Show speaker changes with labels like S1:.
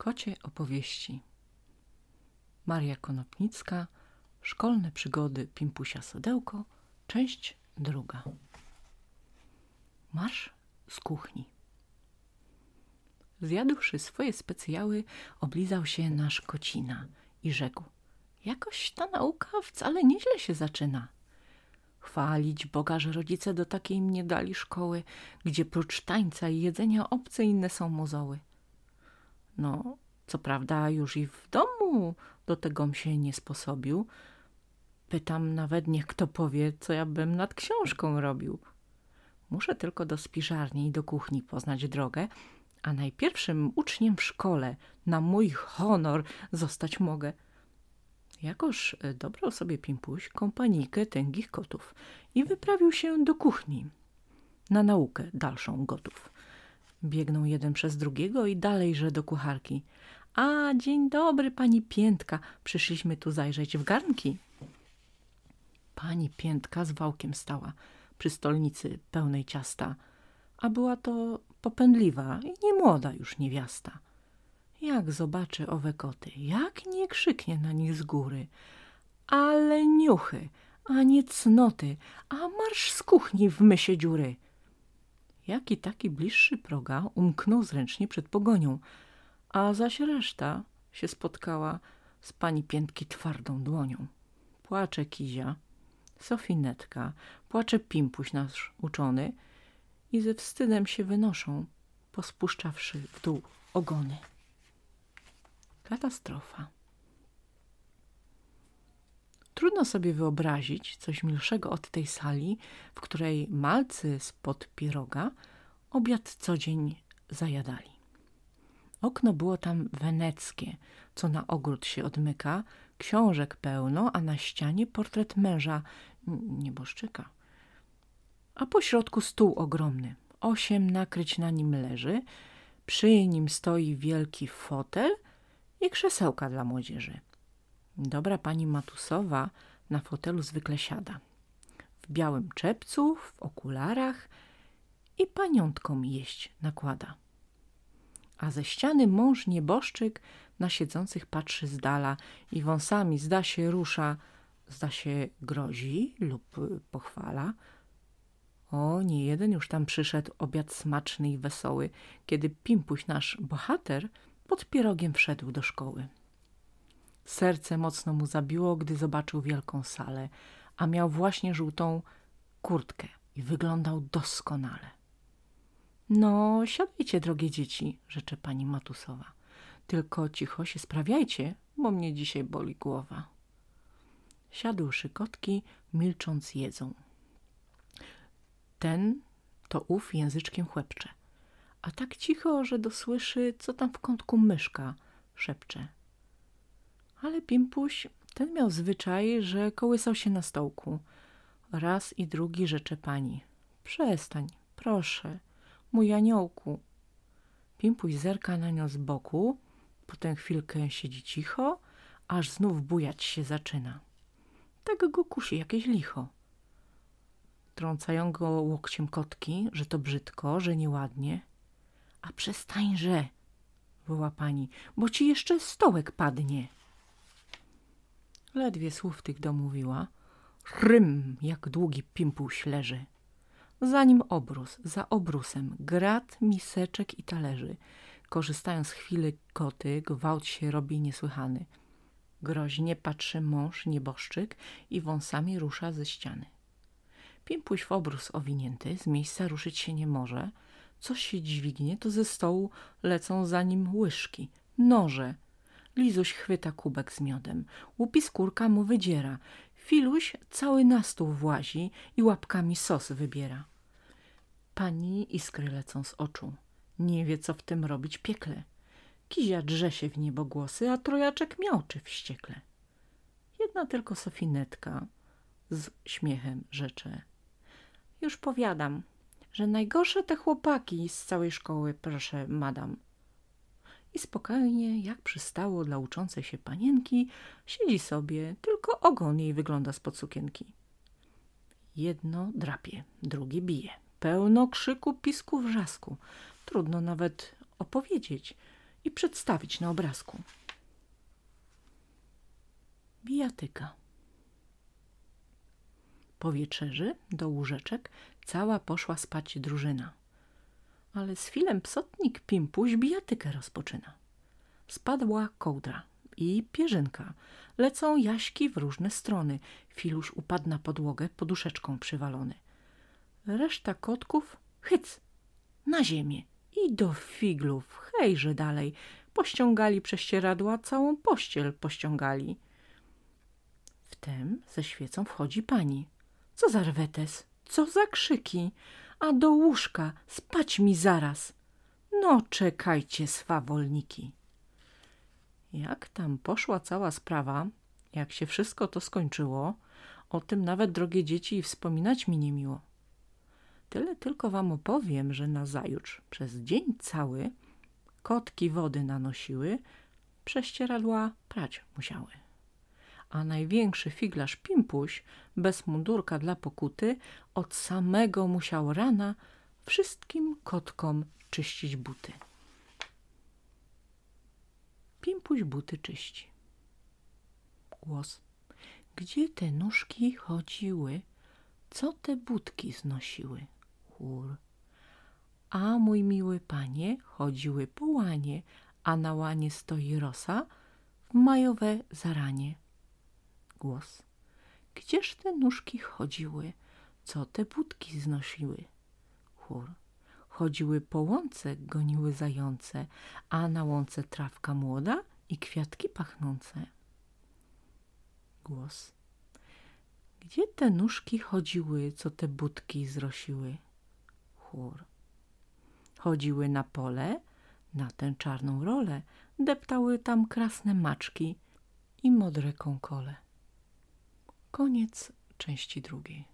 S1: Kocie opowieści Maria Konopnicka Szkolne przygody Pimpusia Sodełko Część druga Marsz z kuchni Zjadłszy swoje specjały, oblizał się nasz kocina i rzekł Jakoś ta nauka wcale nieźle się zaczyna. Chwalić Boga, że rodzice do takiej mnie dali szkoły, gdzie prócz tańca i jedzenia obce inne są mozoły. No, co prawda już i w domu do tegom się nie sposobił. Pytam nawet, niech kto powie, co ja bym nad książką robił. Muszę tylko do spiżarni i do kuchni poznać drogę, a najpierwszym uczniem w szkole na mój honor zostać mogę. Jakoż e, dobrał sobie Pimpuś kompanijkę tęgich kotów i wyprawił się do kuchni. Na naukę dalszą gotów. Biegną jeden przez drugiego i dalejże do kucharki. A, dzień dobry, pani Piętka. Przyszliśmy tu zajrzeć w garnki. Pani Piętka z wałkiem stała przy stolnicy pełnej ciasta, a była to popędliwa i niemłoda już niewiasta. Jak zobaczy owe koty, jak nie krzyknie na nich z góry. Ale niuchy, a nie cnoty, a marsz z kuchni w mysie dziury. Jaki taki bliższy proga umknął zręcznie przed pogonią, a zaś reszta się spotkała z pani Piętki twardą dłonią. Płacze Kizia, Sofinetka, płacze Pimpuś nasz uczony i ze wstydem się wynoszą, pospuszczawszy w dół ogony. Katastrofa. Trudno sobie wyobrazić coś milszego od tej sali, w której malcy spod pieroga obiad co dzień zajadali. Okno było tam weneckie, co na ogród się odmyka, książek pełno, a na ścianie portret męża, nieboszczyka. A po środku stół ogromny, osiem nakryć na nim leży, przy nim stoi wielki fotel i krzesełka dla młodzieży. Dobra pani Matusowa na fotelu zwykle siada. W białym czepcu, w okularach i paniątkom jeść nakłada a ze ściany mąż nieboszczyk na siedzących patrzy z dala i wąsami zda się rusza, zda się grozi lub pochwala. O, nie jeden już tam przyszedł obiad smaczny i wesoły, kiedy Pimpuś nasz bohater pod pierogiem wszedł do szkoły. Serce mocno mu zabiło, gdy zobaczył wielką salę, a miał właśnie żółtą kurtkę i wyglądał doskonale. No, siadajcie, drogie dzieci, rzecze pani Matusowa. Tylko cicho się sprawiajcie, bo mnie dzisiaj boli głowa. Siadłszy kotki, milcząc jedzą. Ten to ów języczkiem chłepcze, a tak cicho, że dosłyszy, co tam w kątku myszka szepcze. Ale Pimpuś, ten miał zwyczaj, że kołysał się na stołku. Raz i drugi rzecze pani. Przestań, proszę, mój aniołku. Pimpuś zerka na nią z boku, potem chwilkę siedzi cicho, aż znów bujać się zaczyna. Tak go kusi jakieś licho. Trącają go łokciem kotki, że to brzydko, że nieładnie. A przestańże, woła pani, bo ci jeszcze stołek padnie. Ledwie słów tych domówiła. Rym, jak długi pimpuś leży. Za nim obrus, za obrusem, grat, miseczek i talerzy. Korzystając z chwili koty, gwałt się robi niesłychany. Groźnie patrzy mąż, nieboszczyk i wąsami rusza ze ściany. Pimpuś w obrus owinięty, z miejsca ruszyć się nie może. Coś się dźwignie, to ze stołu lecą za nim łyżki, noże. Lizuś chwyta kubek z miodem, łupi skórka mu wydziera. Filuś cały na stół włazi i łapkami sos wybiera. Pani iskry lecą z oczu. Nie wie, co w tym robić piekle. Kizia drze się w niebogłosy, a trojaczek miałczy wściekle. Jedna tylko Sofinetka z śmiechem rzecze. Już powiadam, że najgorsze te chłopaki z całej szkoły, proszę, madam. I spokojnie, jak przystało dla uczącej się panienki, siedzi sobie, tylko ogon jej wygląda spod sukienki. Jedno drapie, drugie bije. Pełno krzyku, pisku, wrzasku. Trudno nawet opowiedzieć, i przedstawić na obrazku. Bijatyka. Po wieczerzy do łóżeczek cała poszła spać drużyna. Ale z chwilem psotnik Pimpuś bijatykę rozpoczyna. Spadła kołdra i pierzynka. Lecą jaśki w różne strony. Filusz upadł na podłogę, poduszeczką przywalony. Reszta kotków, hyc, na ziemię i do figlów, hejże dalej. Pościągali prześcieradła, całą pościel pościągali. Wtem ze świecą wchodzi pani. Co za rwetes, co za krzyki, a do łóżka, spać mi zaraz. No czekajcie, swawolniki. Jak tam poszła cała sprawa, jak się wszystko to skończyło, o tym nawet, drogie dzieci, wspominać mi nie miło. Tyle tylko wam opowiem, że nazajutrz przez dzień cały kotki wody nanosiły, prześcieradła prać musiały. A największy figlarz Pimpuś, bez mundurka dla pokuty, od samego musiał rana wszystkim kotkom czyścić buty. Pimpuś buty czyści. Głos. Gdzie te nóżki chodziły? Co te budki znosiły? Chór. A mój miły panie, chodziły po łanie, a na łanie stoi rosa w majowe zaranie. Głos. Gdzież te nóżki chodziły? Co te budki znosiły? Chór chodziły po łące, goniły zające, a na łące trawka młoda i kwiatki pachnące. Głos. Gdzie te nóżki chodziły, co te budki zrosiły? Chór. Chodziły na pole, na tę czarną rolę, deptały tam krasne maczki i modre kąkole. Koniec części drugiej.